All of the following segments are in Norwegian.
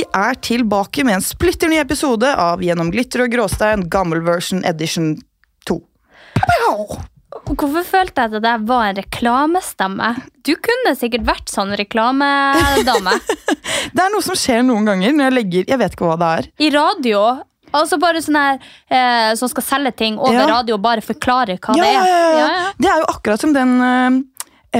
Vi er tilbake med en splitter ny episode av Gjennom glitter og gråstein, gammel version edition 2. Hvorfor følte jeg at det der var en reklamestemme? Du kunne sikkert vært sånn reklamedame. Det er noe som skjer noen ganger når jeg legger Jeg vet ikke hva det er. I radio. Altså bare sånn her eh, som skal selge ting over Ja. radio og bare forklare hva Ja, det er. ja. Det er jo akkurat som den eh,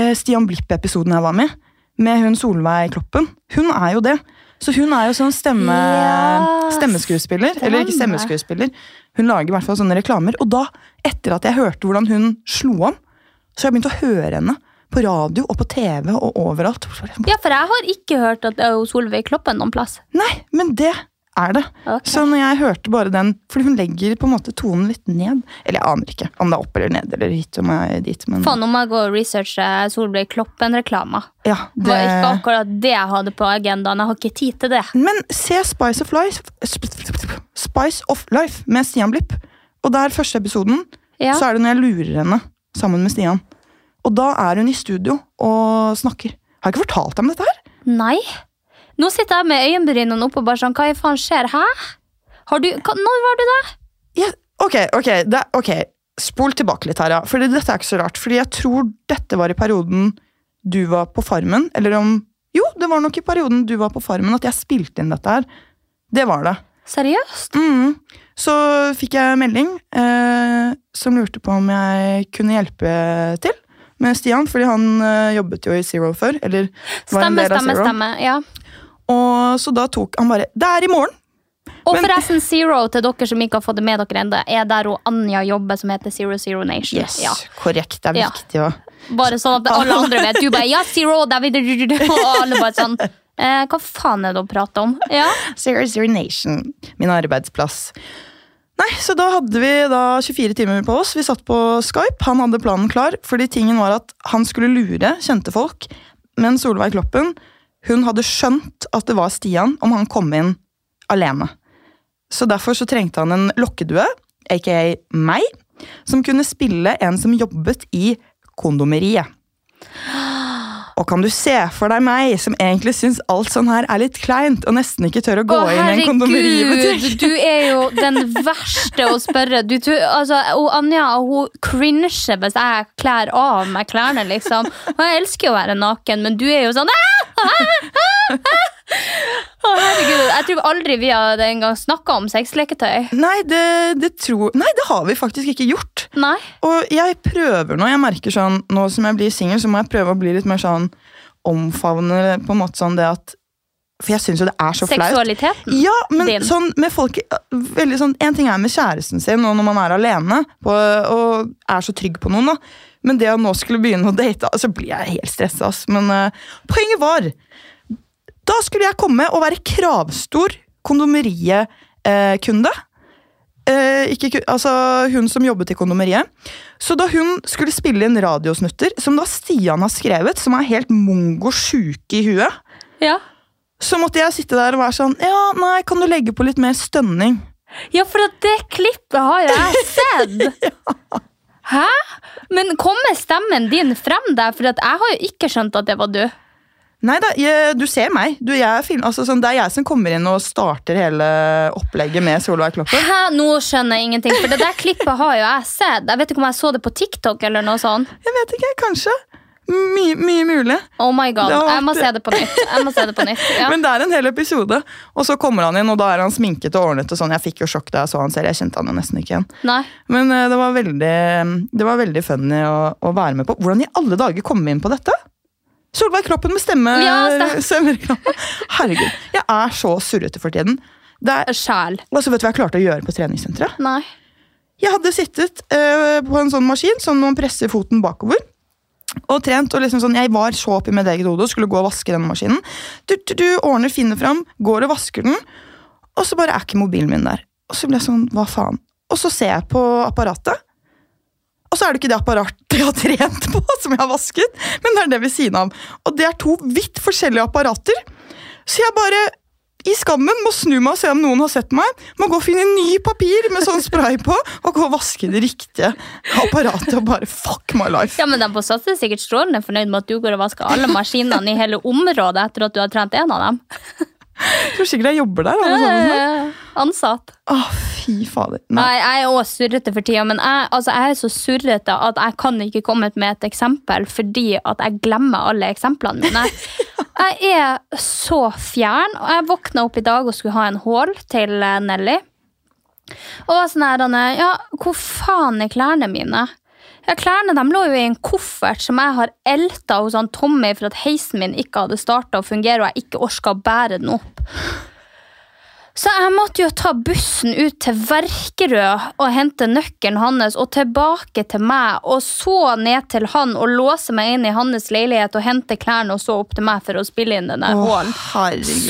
eh, Stian Blipp-episoden jeg var med. Med hun Solveig Kloppen. Hun er jo det. Så hun er jo sånn stemme, yes. stemmeskuespiller. Eller ikke stemmeskuespiller. Hun lager i hvert fall sånne reklamer. Og da, etter at jeg hørte hvordan hun slo om, så har jeg begynt å høre henne. På radio og på TV og overalt. ja, for jeg har ikke hørt at det er Solveig Kloppen noen plass. Nei, men det er det. Okay. Så når jeg hørte bare den Fordi hun legger på en måte tonen litt ned. Eller jeg aner ikke om det er opp eller ned eller hit og dit. Men Faen, nå må jeg gå og researche Solveig Kloppen-reklama. ja, Det var ikke akkurat det jeg hadde på agendaen. Jeg har ikke tid til det. Men se Spice of Life Spice of Life med Stian Blipp. Og der første episoden Ja. så er det når jeg lurer henne sammen med Stian. Og da er hun i studio og snakker. Har jeg ikke fortalt deg om dette her? Nei. Nå sitter jeg med øyenbrynene oppe og bare sånn, hva i faen skjer? Hæ? Har du, hva, når var du der? Ja, ok, ok, det, ok. Spol tilbake litt her, ja. For dette er ikke så rart. Fordi jeg tror dette var i perioden du var på Farmen. Eller om Jo, det var nok i perioden du var på Farmen at jeg spilte inn dette her. Det var det. Seriøst? Mm. Så fikk jeg melding eh, som lurte på om jeg kunne hjelpe til med Stian, fordi han eh, jobbet jo i Zero før. Eller var en Stemme, del av stemme, Zero. stemme. Ja. Og så da tok han bare Det er i morgen! Og Men- forresten, Zero, til dere som ikke har fått det med dere ennå, er der hun Anja jobber, som heter Zero Zero Nation. Yes, Ja. Korrekt. Det er viktig å Bare sånn at alle andre vet. Du bare ja, Zero, og alle bare sånn eh, Hva faen er det å prate om? Ja. Zero Zero Nation, min arbeidsplass. Nei, så da hadde vi da 24 timer på oss. Vi satt på Skype. Han hadde planen klar, fordi tingen var at han skulle lure kjente folk. Men Solveig Kloppen hun hadde skjønt at det var Stian om han kom inn alene. Så derfor så trengte han en lokkedue, aka meg, som kunne spille en som jobbet i kondomeriet. Og kan du se for deg meg, som egentlig syns alt sånn her er litt kleint, og nesten ikke tør å gå Å, inn i en kondomeributikk? du er jo den verste å spørre. Du, du, altså, og Anja hun cringer hvis jeg kler av meg klærne, liksom. Og jeg elsker jo å være naken, men du er jo sånn «Ah! Å, herregud, Jeg tror aldri vi hadde engang snakka om sexleketøy. Nei, det, det tror Nei, det har vi faktisk ikke gjort. Nei. Og jeg prøver nå. Jeg merker sånn, Nå som jeg blir singel, så må jeg prøve å bli litt mer sånn omfavnende på en måte sånn det at For jeg syns jo det er så flaut. Seksualiteten. Ja, men din. sånn med folk veldig sånn, En ting er med kjæresten sin og når man er alene på, og er så trygg på noen. da Men det å nå skulle begynne å date, så blir jeg helt stressa. Men uh, poenget var Da skulle jeg komme og være kravstor kondomeriet-kunde. Eh, ikke, altså hun som jobbet i kondomeriet. Så da hun skulle spille inn radiosnutter, som da Stian har skrevet, som er helt mongo sjuke i huet, Ja. så måtte jeg sitte der og være sånn Ja, nei, kan du legge på litt mer stønning? ja, for det klippet har jeg sett. Hæ? Men kommer stemmen din frem der? For jeg har jo ikke skjønt at det var du. Nei da, du ser meg. Du, altså, sånn, det er jeg som kommer inn og starter hele opplegget med Solveig Kloppen. Hæ? Nå skjønner jeg ingenting, for det der klippet har jo jeg sett. Jeg vet ikke om jeg så det på TikTok eller noe sånt. Jeg vet ikke, kanskje. Mye, mye mulig. Oh my god, vært... Jeg må se det på nytt. Jeg må se det på nytt. Ja. Men det er en hel episode. Og så kommer han inn, og da er han sminket og ordnet. og sånn. Jeg fikk jo sjokk da jeg så han selv. Jeg kjente han jo nesten ikke igjen. Nei. Men uh, det var veldig, det var veldig funny å, å være med på. Hvordan i alle dager kom vi inn på dette? Solveig Kloppen med stemme, Ja, stem- stemmereklame. Herregud, jeg er så surrete for tiden. Det er, Sjæl. og så vet du hva jeg klarte å gjøre på treningssenteret? Nei. Jeg hadde sittet uh, på en sånn maskin som man presser foten bakover. Og trent, og liksom sånn, Jeg var så oppi mitt eget hode og skulle gå og vaske denne maskinen. Du, du, du ordner, finner fram, går og vasker den, og så bare er ikke mobilen min der. Og så ble jeg sånn, hva faen? Og så ser jeg på apparatet, og så er det ikke det apparatet jeg har trent på, som jeg har vasket, men det er det ved siden av. Og det er to vidt forskjellige apparater. Så jeg bare i skammen må snu meg og se om noen har sett meg. Må gå og finne ny papir med sånn spray på og gå og vaske det riktige apparatet og bare fuck my life. Ja, men De på SAS er sikkert strålende fornøyd med at du går og vasker alle maskinene i hele området etter at du har trent en av dem. Jeg tror sikkert jeg jobber der. Eh, Ansatt. Å, fy fader. Nei. Nei, jeg er også surrete for tida, men jeg, altså, jeg er så surrete at jeg kan ikke komme med et eksempel fordi at jeg glemmer alle eksemplene mine. Jeg er så fjern. og Jeg våkna opp i dag og skulle ha en hål til eh, Nelly. Og var sånn her, ja, hvor faen er klærne mine? Ja, Klærne de lå jo i en koffert som jeg har elta hos han Tommy for at heisen min ikke hadde starta å fungere, og jeg ikke orka å bære den opp. Så jeg måtte jo ta bussen ut til Verkerød og hente nøkkelen hans, og tilbake til meg, og så ned til han og låse meg inn i hans leilighet og hente klærne, og så opp til meg for å spille inn denne hålen.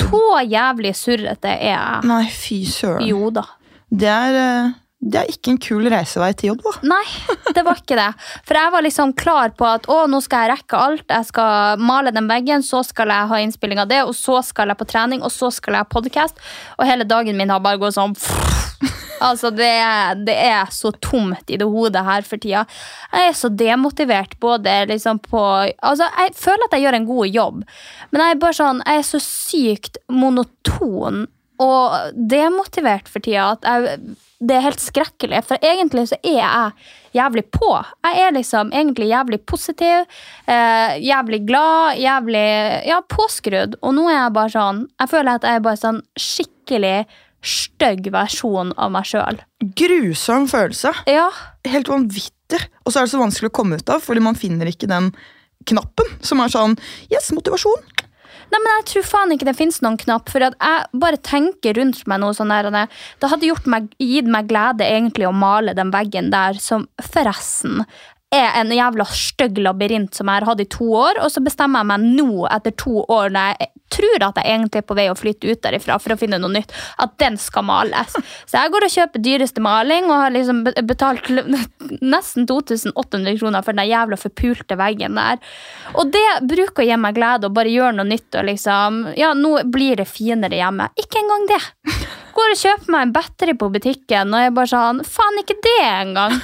Så jævlig surrete er jeg. Nei, fy søren. Jo da. Det er, eh, det er ikke en kul reisevei til jobb, da. Nei, det var ikke det. For jeg var liksom klar på at å, nå skal jeg rekke alt. Jeg skal male den veggen, så skal jeg ha innspilling av det, og så skal jeg på trening, og så skal jeg ha podkast. Og hele dagen min har bare gått sånn Altså, det, det er så tomt i det hodet her for tida. Jeg er så demotivert både liksom på Altså, jeg føler at jeg gjør en god jobb, men jeg er bare sånn Jeg er så sykt monoton og demotivert for tida at jeg, det er helt skrekkelig. For egentlig så er jeg jævlig på. Jeg er liksom egentlig jævlig positiv, eh, jævlig glad, jævlig ja, påskrudd. Og nå er jeg bare sånn Jeg føler at jeg er bare sånn skikkelig stygg versjon av meg sjøl. Grusom følelse. Ja. Helt vanvittig. Og så er det så vanskelig å komme ut av, fordi man finner ikke den knappen som er sånn Yes, motivasjon. Nei, men Jeg tror faen ikke det finnes noen knapp. For jeg bare tenker rundt meg noe sånn der. Det hadde meg, gitt meg glede egentlig å male den veggen der, som forresten er en jævla stygg labyrint som jeg har hatt i to år. Og så bestemmer jeg meg nå, etter to år, når jeg tror at jeg egentlig er på vei å flytte ut derifra for å finne noe nytt, at den skal males. Så jeg går og kjøper dyreste maling og har liksom betalt nesten 2800 kroner for den jævla forpulte veggen der. Og det bruker å gi meg glede og bare gjøre noe nytt og liksom Ja, nå blir det finere hjemme. Ikke engang det. Går og kjøper meg en battery på butikken, og jeg bare sånn Faen, ikke det engang.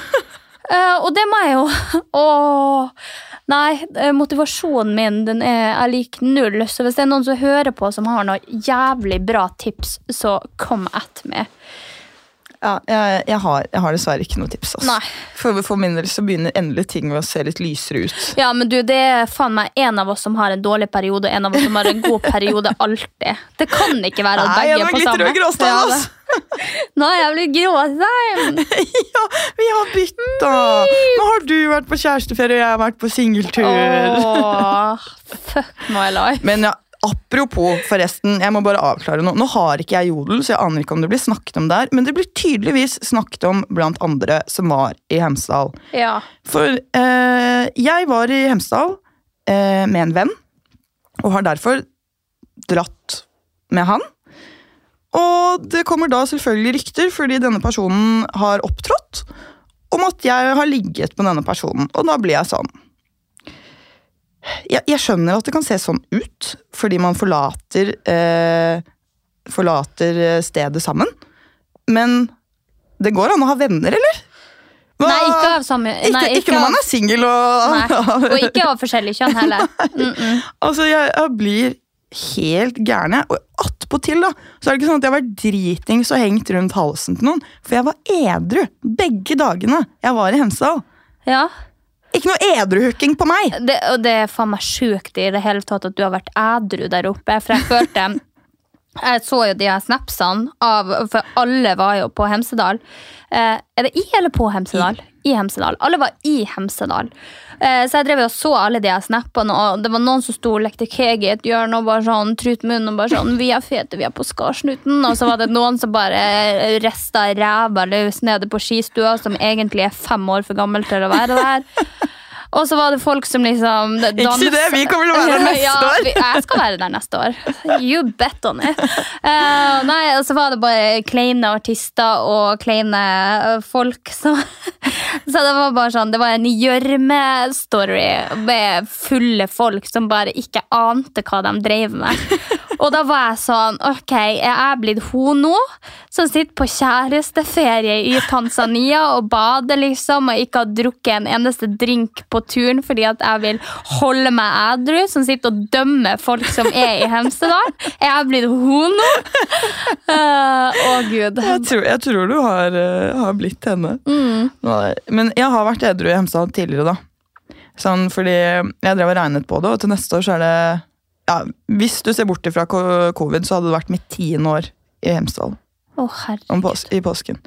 Eh, og det må jeg jo Åh, Nei, eh, motivasjonen min den er, er lik null. Så hvis det er noen som hører på som har noe jævlig bra tips, så kom at meg. Ja, jeg, jeg, har, jeg har dessverre ikke noe tips. Altså. Nei. For, for min del så begynner endelig ting å se litt lysere ut. Ja, men du, det er faen meg en av oss som har en dårlig periode, og en av oss som har en god periode alltid. Det kan ikke være at Nei, begge jeg er var på glitter samme. og gråstein, altså. Nå har jeg blitt gråstein. ja, vi har bytta! Nå har du vært på kjæresteferie, og jeg har vært på singeltur. Fuck my life. Men ja, apropos, forresten, jeg må bare avklare noe. Nå har ikke jeg jodel, så jeg aner ikke om det blir snakket om der, men det blir tydeligvis snakket om blant andre som var i Hemsedal. Ja. For eh, jeg var i Hemsedal eh, med en venn, og har derfor dratt med han. Og det kommer da selvfølgelig rykter, fordi denne personen har opptrådt, om at jeg har ligget med denne personen. Og da blir jeg sånn jeg, jeg skjønner at det kan se sånn ut, fordi man forlater eh, Forlater eh, stedet sammen. Men det går an å ha venner, eller? Hva? Nei, ikke av samme Ikke, ikke, ikke når av- man er singel og Nei, og ikke av forskjellig kjønn heller. Mm -mm. Altså, jeg, jeg blir helt gæren. jeg. Og attpåtil, så er det ikke sånn at jeg vært dritings og hengt rundt halsen til noen. For jeg var edru begge dagene jeg var i Hemsedal. Ja. Ikke noe edruhooking på meg! Det, og det er faen meg sjukt i det hele tatt at du har vært edru der oppe. For jeg følte Jeg så jo de her snapsene av For alle var jo på Hemsedal. Eh, er det i eller på Hemsedal? I Hemsedal. Alle var i Hemsedal. Eh, så jeg drev og så alle de snappene, og det var noen som sto og lekte keg i et hjørne og bare sånn trut munnen og bare sånn 'Vi er fete, vi er på skarsnuten'. Og så var det noen som bare rista ræva løs nede på skistua, som egentlig er fem år for gammel til å være der. Og så var det folk som liksom Ikke si det, vi kommer til å være der neste ja, år. Jeg skal være der neste år. You bet on it. Uh, nei, og så var det bare kleine artister og kleine eh, folk som Så det var bare sånn Det var en gjørme-story med fulle folk som bare ikke ante hva de drev med. Og da var jeg sånn Ok, jeg er blitt hun nå? Som sitter på kjæresteferie i Tanzania og bader, liksom, og ikke har drukket en eneste drink på turen fordi at jeg vil holde meg ædru, som sitter og dømmer folk som er i Hemsedal. Jeg Er blitt hun nå? Uh, Å, gud. Jeg tror, jeg tror du har, uh, har blitt henne. Mm. Men jeg har vært edru i Hemsedal tidligere, da. Sånn, fordi jeg drev og regnet på det, og til neste år så er det ja, Hvis du ser bort fra covid, så hadde det vært mitt tiende år i Hemsedal Oh, pås i påsken.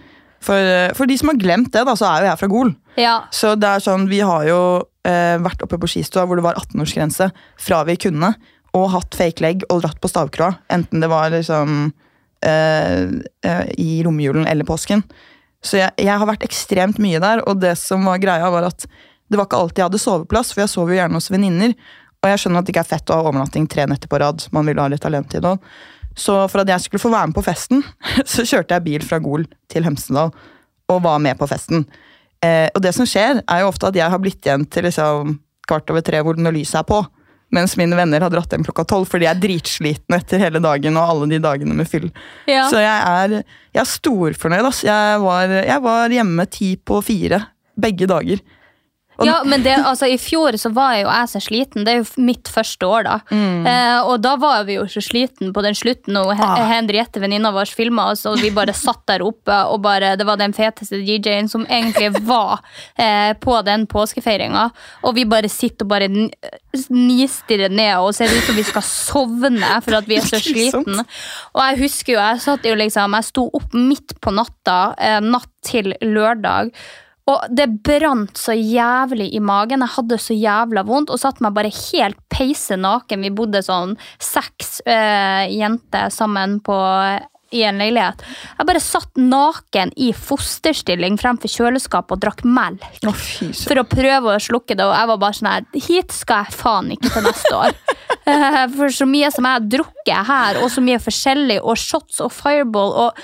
For, eh, for de som har glemt det, da, så er jo jeg fra Gol. Ja. Så det er sånn, vi har jo eh, vært oppe på skistua hvor det var 18-årsgrense fra vi kunne, og hatt fake leg og dratt på stavkroa. Enten det var liksom eh, eh, i romjulen eller påsken. Så jeg, jeg har vært ekstremt mye der, og det som var greia var at det var ikke alltid jeg hadde soveplass, for jeg sov jo gjerne hos venninner. Og jeg skjønner at det ikke er fett å ha overnatting tre netter på rad. Man vil ha litt alentid også. Så for at jeg skulle få være med på festen, så kjørte jeg bil fra Gol til Hemsedal og var med på festen. Eh, og det som skjer, er jo ofte at jeg har blitt igjen til liksom kvart over tre hvor når lyset er på. Mens mine venner har dratt hjem klokka tolv fordi jeg er dritsliten etter hele dagen og alle de dagene med fyll. Ja. Så jeg er, jeg er storfornøyd. Altså. Jeg var, jeg var hjemme ti på fire begge dager. Ja, men det, altså, I fjor så var jo jeg så sliten. Det er jo mitt første år, da. Eh, og da var vi jo så sliten på den slutten, og He Ah. Henriette, venninna vår, filma oss, og vi bare satt der oppe, og bare, det var den feteste DJ-en som egentlig var eh, på den påskefeiringa. Og vi bare sitter og bare nistirrer ned og ser ut som vi skal sovne for at vi er så sliten. Og jeg husker jo, jeg satt jo liksom, jeg sto opp midt på natta, eh, natt til lørdag. Og det brant så jævlig i magen. Jeg hadde så jævla vondt og satt meg bare helt peise naken. Vi bodde sånn seks øh, jenter sammen på, i en leilighet. Jeg bare satt naken i fosterstilling fremfor kjøleskapet og drakk melk. Oh. For å prøve å slukke det, og jeg var bare sånn her Hit skal jeg faen ikke til neste år. Eh, For så mye som jeg har drukket her, og så mye forskjellig, og shots og fireball og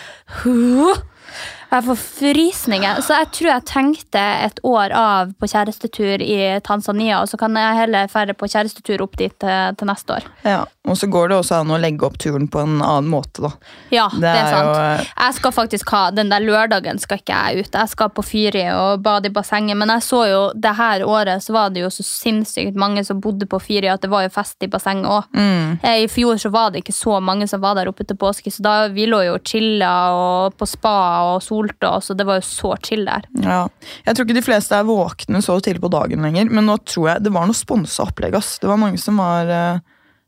Jeg får frysninger. Så jeg tror jeg tenkte et år av på kjærestetur i Tanzania, og så kan jeg heller ferde på kjærestetur opp dit til, til neste år. Ja, Og så går det også an å legge opp turen på en annen måte, da. Ja, det, er sant. jo, Jeg skal faktisk ha, Den der lørdagen skal ikke jeg ut. Jeg skal på Fyri og bade i bassenget. Men jeg så jo, det her året så var det jo så sinnssykt mange som bodde på Fyri at det var jo fest i bassenget òg. Mm. I fjor så var det ikke så mange som var der oppe til påske, så da vi lå jo og chilla og på spa og solte oss, og det var jo så chill der. Ja. Jeg tror ikke de fleste er våkne så tidlig på dagen lenger, men nå tror jeg det var noe sponsa opplegg. ass. Det var mange som var, eh,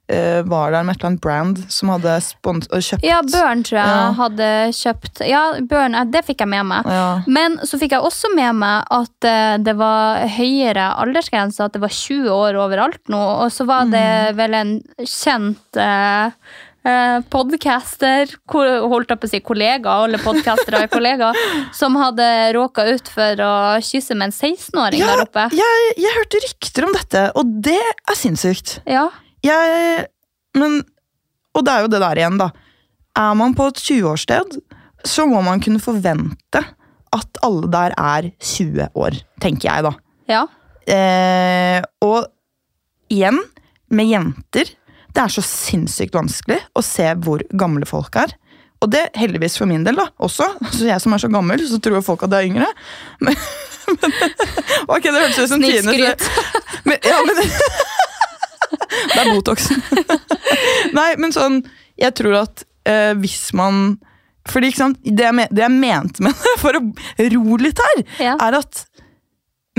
eh, var der med et eller annet brand som hadde spons kjøpt Ja, Børn tror jeg Ja. hadde kjøpt Ja, Børn, eh, det fikk jeg med meg. Ja. Men så fikk jeg også med meg at eh, det var høyere aldersgrense, at det var 20 år overalt nå. Og så var det vel en kjent uh, podcaster, holdt jeg på å si kollega, alle podcastere er kollegaer, som hadde råka ut for å kysse med en 16-åring Ja, der oppe. jeg, jeg hørte rykter om dette, og det er sinnssykt. Ja. Jeg, men, og det er jo det der igjen, da. Er man på et 20-årssted, så må man kunne forvente at alle der er 20 år, tenker jeg, da. ja. Eh, og igjen, med jenter Det er så sinnssykt vanskelig å se hvor gamle folk er. Og det heldigvis for min del, da, også. Så jeg som er så gammel, så tror folk at jeg er yngre. Men, men, ok, det hørtes ut som Tine. Men, ja, men Det er Botoxen. Nei, men sånn Jeg tror at eh, hvis man fordi sant, det jeg, det jeg mente med det, for å ro litt her, Ja. er at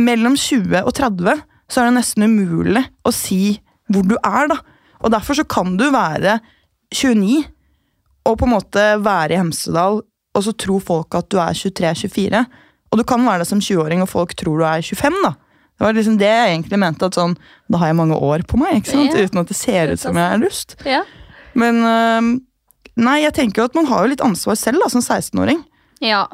mellom 20 og 30 så er det nesten umulig å si hvor du er. da. Og Derfor så kan du være 29 og på en måte være i Hemsedal, og så tror folk at du er 23-24. Og du kan være det som 20-åring, og folk tror du er 25. da. Det var liksom det jeg egentlig mente. at sånn, Da har jeg mange år på meg, ikke sant? Ja. uten at det ser ut som jeg har lyst. Ja. Men nei, jeg tenker jo at man har jo litt ansvar selv da, som 16-åring. Ja.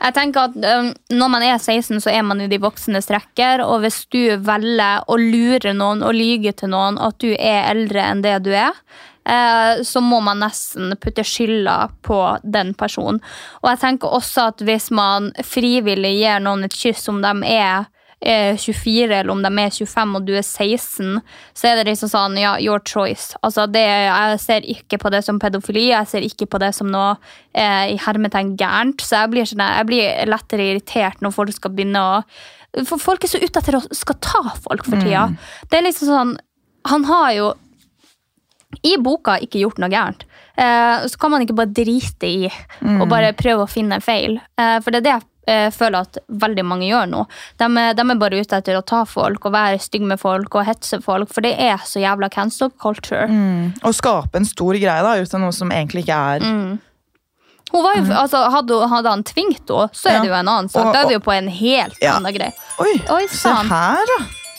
Jeg tenker at um, Når man er 16, så er man i de voksnes rekker. Og hvis du velger å lure noen og lyge til noen at du er eldre enn det du er, eh, så må man nesten putte skylda på den personen. Og jeg tenker også at hvis man frivillig gir noen et kyss om de er eh, 24 eller om de er 25 og du er 16, så er det liksom sånn, ja, your choice. Altså det, jeg ser ikke på det som pedofili, jeg ser ikke på det som noe eh, i hermetegn gærent, så jeg blir, sånn, jeg blir lettere irritert når folk skal begynne å For folk er så ute etter å skal ta folk for tida. Det er liksom sånn, han har jo i boka ikke gjort noe gærent. Eh, så kan man ikke bare drite i og bare prøve å finne feil. Eh, for det er det jeg eh, føler at veldig mange gjør nå. De, de er bare ute etter å ta folk og være stygge med folk og hetse folk, for det er så jævla cancel culture. Å skape en stor greie da, ut av noe som egentlig ikke er var jo, altså, hadde, hadde han tvingt henne, så er Ja. det jo en annen sak. Da er vi jo på en helt Ja. annen greie. Oi, Oi, se her, da!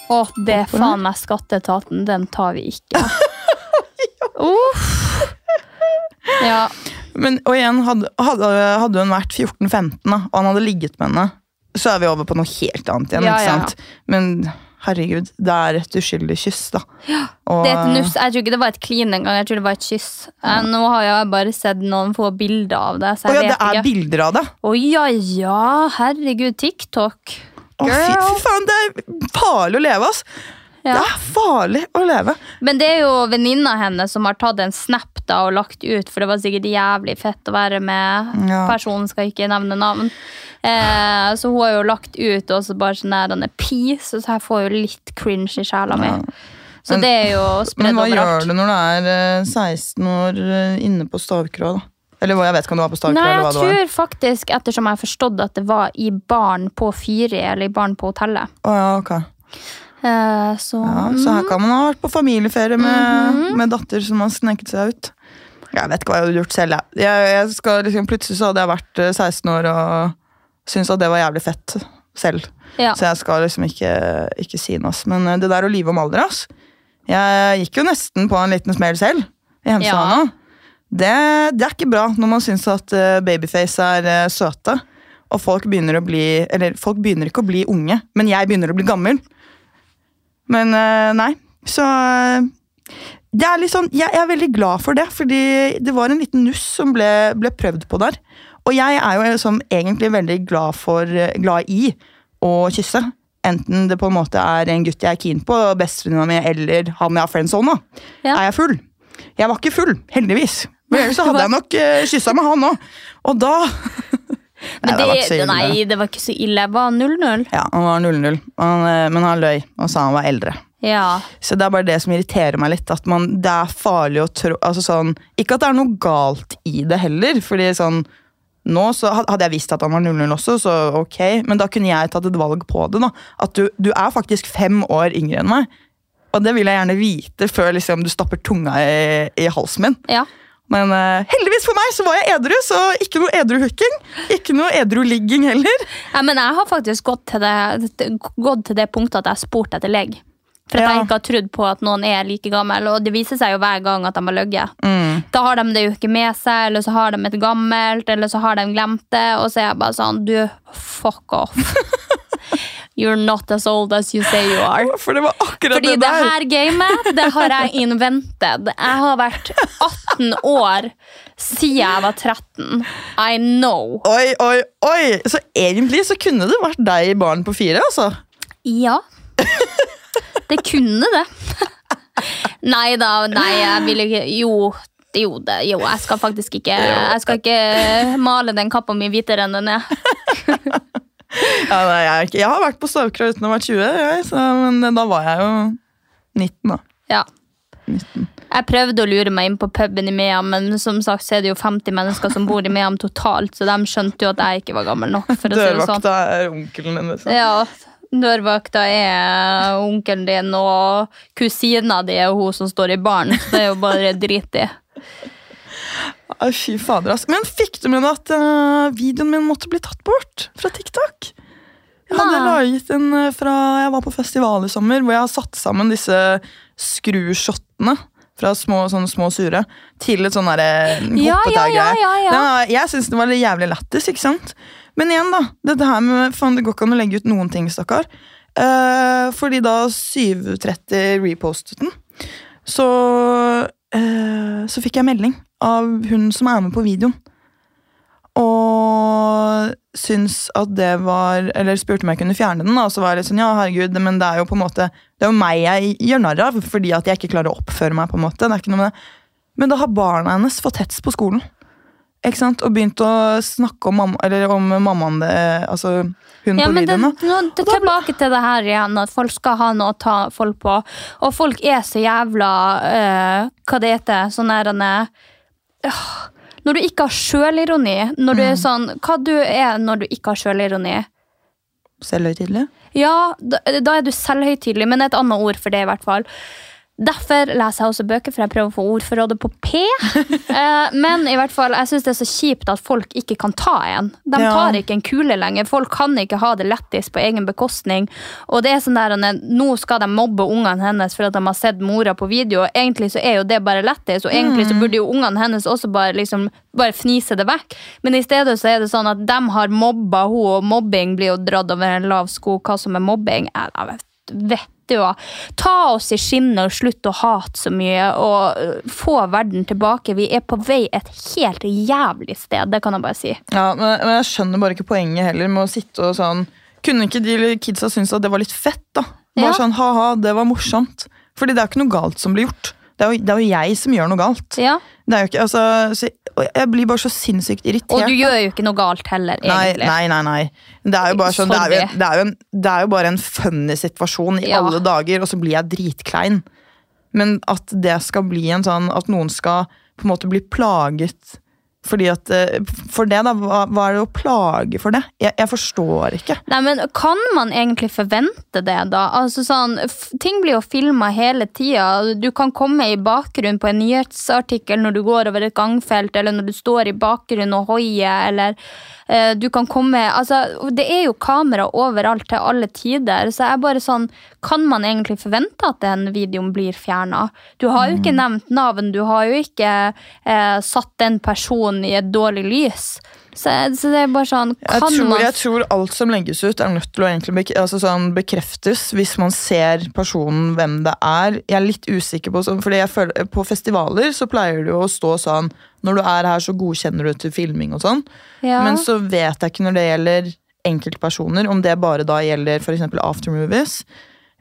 Å, det er faen meg skatteetaten. Den tar vi ikke. Uff. Ja. Men, og igjen, hadde, hadde, hadde hun vært 14-15 og han hadde ligget med henne, så er vi over på noe helt annet igjen. Ja, ikke ja, ja. Men herregud, det er et uskyldig kyss, da. Og, Det er et nuss. Jeg tror ikke det var et klin engang. Jeg tror det var et kyss. Ja. Nå har jeg bare sett noen få bilder av det. Så Å jeg ja, det er ikke. bilder av det! Å ja, ja. Herregud, TikTok. Å, fy, fy faen, det er farlig å leve, ass! Det er farlig å leve. Men det er jo venninna hennes som har tatt en snap da og lagt ut, for det var sikkert jævlig fett å være med Ja. personen, skal ikke nevne navn. Eh, så hun har jo lagt ut også bare sånn der denne peace, så jeg får jo litt cringe i sjela mi. Så Men- det er jo spredd Men hva gjør du når du er eh, 16 år eh, inne på stavkroa, da? Eller jeg vet ikke om du var på Stavkroa. Nei, jeg det var. tror faktisk, ettersom jeg har forstått at det var i baren på Fyri, eller i baren på hotellet. Oh, ja, ok. Eh, så Ja, så her kan man ha vært på familieferie med, med datter som har sneket seg ut. Jeg vet ikke hva jeg hadde gjort selv. Jeg. Jeg, skal, liksom, plutselig så hadde jeg vært eh, 16 år og syntes at det var jævlig fett selv. ja. Så jeg skal liksom ikke, ikke si noe. Men eh, det der å lyve om alder, ass. Jeg gikk jo nesten på en liten smell selv i Hemsedal Ja. Det, det er ikke bra når man syns at eh, babyface er eh, søte. Og folk begynner å bli Eller folk begynner ikke å bli unge, men jeg begynner å bli gammel. Men eh, nei, så eh, det er litt sånn, jeg, er veldig glad for det, fordi det var en liten nuss som ble, ble prøvd på der. Og jeg er jo liksom egentlig veldig glad, for, eh, glad i å kysse. Enten det på en måte er en gutt jeg er keen på, bestevenninna mi, eller han jeg har friendzone. Ja. Er jeg full? Jeg var ikke full, heldigvis. Men ellers hadde jeg nok uh, kyssa med han òg. Og da Nei, det var ikke så det, ille. nei, det var ikke så ille. Jeg var 0-0. Ja, han var 0-0, eh, men han løy og sa han var eldre. Ja. Så det er bare det som irriterer meg litt. At man, det er farlig å tro altså sånn, Ikke at det er noe galt i det heller. fordi sånn, nå så Hadde jeg visst at han var 00 også, så ok. Men da kunne jeg tatt et valg på det. da. At du, du er faktisk fem år yngre enn meg. Og det vil jeg gjerne vite før liksom, du stapper tunga i, i halsen min. ja. Men uh, heldigvis for meg så var jeg edru, så ikke noe edru-hooking. Ikke noe edru-ligging heller. Ja, men jeg har faktisk gått til det, gått til det punktet at jeg har spurt etter legg. For at Ja. jeg ikke har trodd på at noen er like gammel, og det viser seg jo hver gang at de har løyet. Mm. Da har de det jo ikke med seg, eller så har de et gammelt, eller så har de glemt det, og så er jeg bare sånn, du, fuck off. You're not as old as you say you are. For det var akkurat Fordi det det her gamet, det har jeg invented. Jeg har vært 18 år siden jeg var 13. I know. Oi, oi, oi! Så egentlig så kunne det vært deg Barn på fire, altså. Ja. Det kunne det. Nei da, nei, jeg vil ikke Jo, jo, det, jo jeg skal faktisk ikke Jeg skal ikke male den kappa mi hvitere enn den er. Ja, nei, jeg, jeg har vært på Stavkra uten å ha vært 20, jeg, så, men da var jeg jo 19, da. Ja. Jeg prøvde å lure meg inn på puben i Mehamn, men som sagt så er det jo 50 mennesker som bor i Mehamn totalt, så de skjønte jo at jeg ikke var gammel nok. sånn. Dørvakta er onkelen din. Liksom. Ja, Dørvakta er onkelen din, og kusina di er hun som står i baren. Så det er jo bare drit i. Ai, fy fader, ass. Men fikk du med deg at uh, videoen min måtte bli tatt bort fra TikTok? Jeg hadde laget en eh, fra Jeg var på festival i sommer, hvor jeg har satt sammen disse skrushotene fra små, sånne små sure til et sånn derre Ja, ja, ja, ja, ja. Den Jeg syns det var litt jævlig lættis, ikke sant? Men igjen, da. Dette her med Faen, det går ikke an å legge ut noen ting, stakkar. Uh, fordi da 730 repostet den, så eh, Så fikk jeg melding av hun som er med på videoen. Og syns at det var Eller spurte om jeg kunne fjerne den. Og så var jeg litt sånn, ja herregud, men det er jo på en måte Det er jo meg jeg gjør narr av, fordi at jeg ikke klarer å oppføre meg. på en måte, det er ikke noe med det. Men da har barna hennes fått hets på skolen. Ikke sant? Og begynte å snakke om, mamma, eller om mammaen det, altså hun Ja, på videoen. det, nå, det, tilbake til det her igjen, at folk skal ha noe å ta folk på. Og folk er så jævla uh, Hva det heter? Sånn der øh, Når du ikke har sjølironi. Når du er Mm. sånn Hva du er når du ikke har sjølironi? Selvhøytidelig. Ja, da, da er du selvhøytidelig, men et annet ord for det, i hvert fall. Derfor leser jeg også bøker, for jeg prøver å få ordforrådet på P. Eh, men i hvert fall, jeg syns det er så kjipt at folk ikke kan ta en. De Ja. tar ikke en kule lenger. Folk kan ikke ha det lettis på egen bekostning. Og det er sånn der, Nå skal de mobbe ungene hennes for at de har sett mora på video. og Egentlig så er jo det bare lettis, og egentlig så burde jo ungene hennes også bare, liksom, bare fnise det vekk. Men i stedet så er det sånn at de har mobba henne, og mobbing blir jo dratt over en lav sko. Hva som er mobbing? Jeg vet, vet du. Ta oss i skinnet og slutt å hate så mye, og øh, få verden tilbake. Vi er på vei et helt jævlig sted, det kan jeg bare si. Ja, men, men jeg skjønner bare ikke poenget heller med å sitte og sånn Kunne ikke de kidsa synes at det var litt fett, da? Bare Ja. sånn, ha-ha, det var morsomt. Fordi det er jo ikke noe galt som blir gjort. Det er jo, det er jo jeg som gjør noe galt. Ja. Det er jo ikke, altså, så, og jeg blir bare så sinnssykt irritert. Og du gjør jo ikke noe galt heller, egentlig. nei, nei, nei. Det er sånn, det er jo, det er en, det er jo bare en funny situasjon i Ja. alle dager, og så blir jeg dritklein. Men at det skal bli en sånn At noen skal på en måte bli plaget fordi at eh, For det, da. Hva, hva er det å plage for det? Jeg, jeg forstår ikke. Nei, men Kan man egentlig forvente det, da? Altså sånn, ting blir jo filma hele tida. Du kan komme i bakgrunnen på en nyhetsartikkel når du går over et gangfelt, eller når du står i bakgrunnen og hoier, eller du kan komme Altså, det er jo kamera overalt til alle tider, så jeg bare sånn Kan man egentlig forvente at den videoen blir fjerna? Du har jo ikke Mm. nevnt navn, du har jo ikke eh, satt den personen i et dårlig lys. Så, så det er bare sånn Jeg tror, man jeg tror alt som legges ut, er nødt til å egentlig bek altså sånn bekreftes hvis man ser personen hvem det er. Jeg er litt usikker på sånn, fordi jeg føler, På festivaler så pleier det jo å stå sånn Når du er her, så godkjenner du til filming og sånn. Ja. Men så vet jeg ikke når det gjelder enkeltpersoner, om det bare da gjelder f.eks. aftermovies.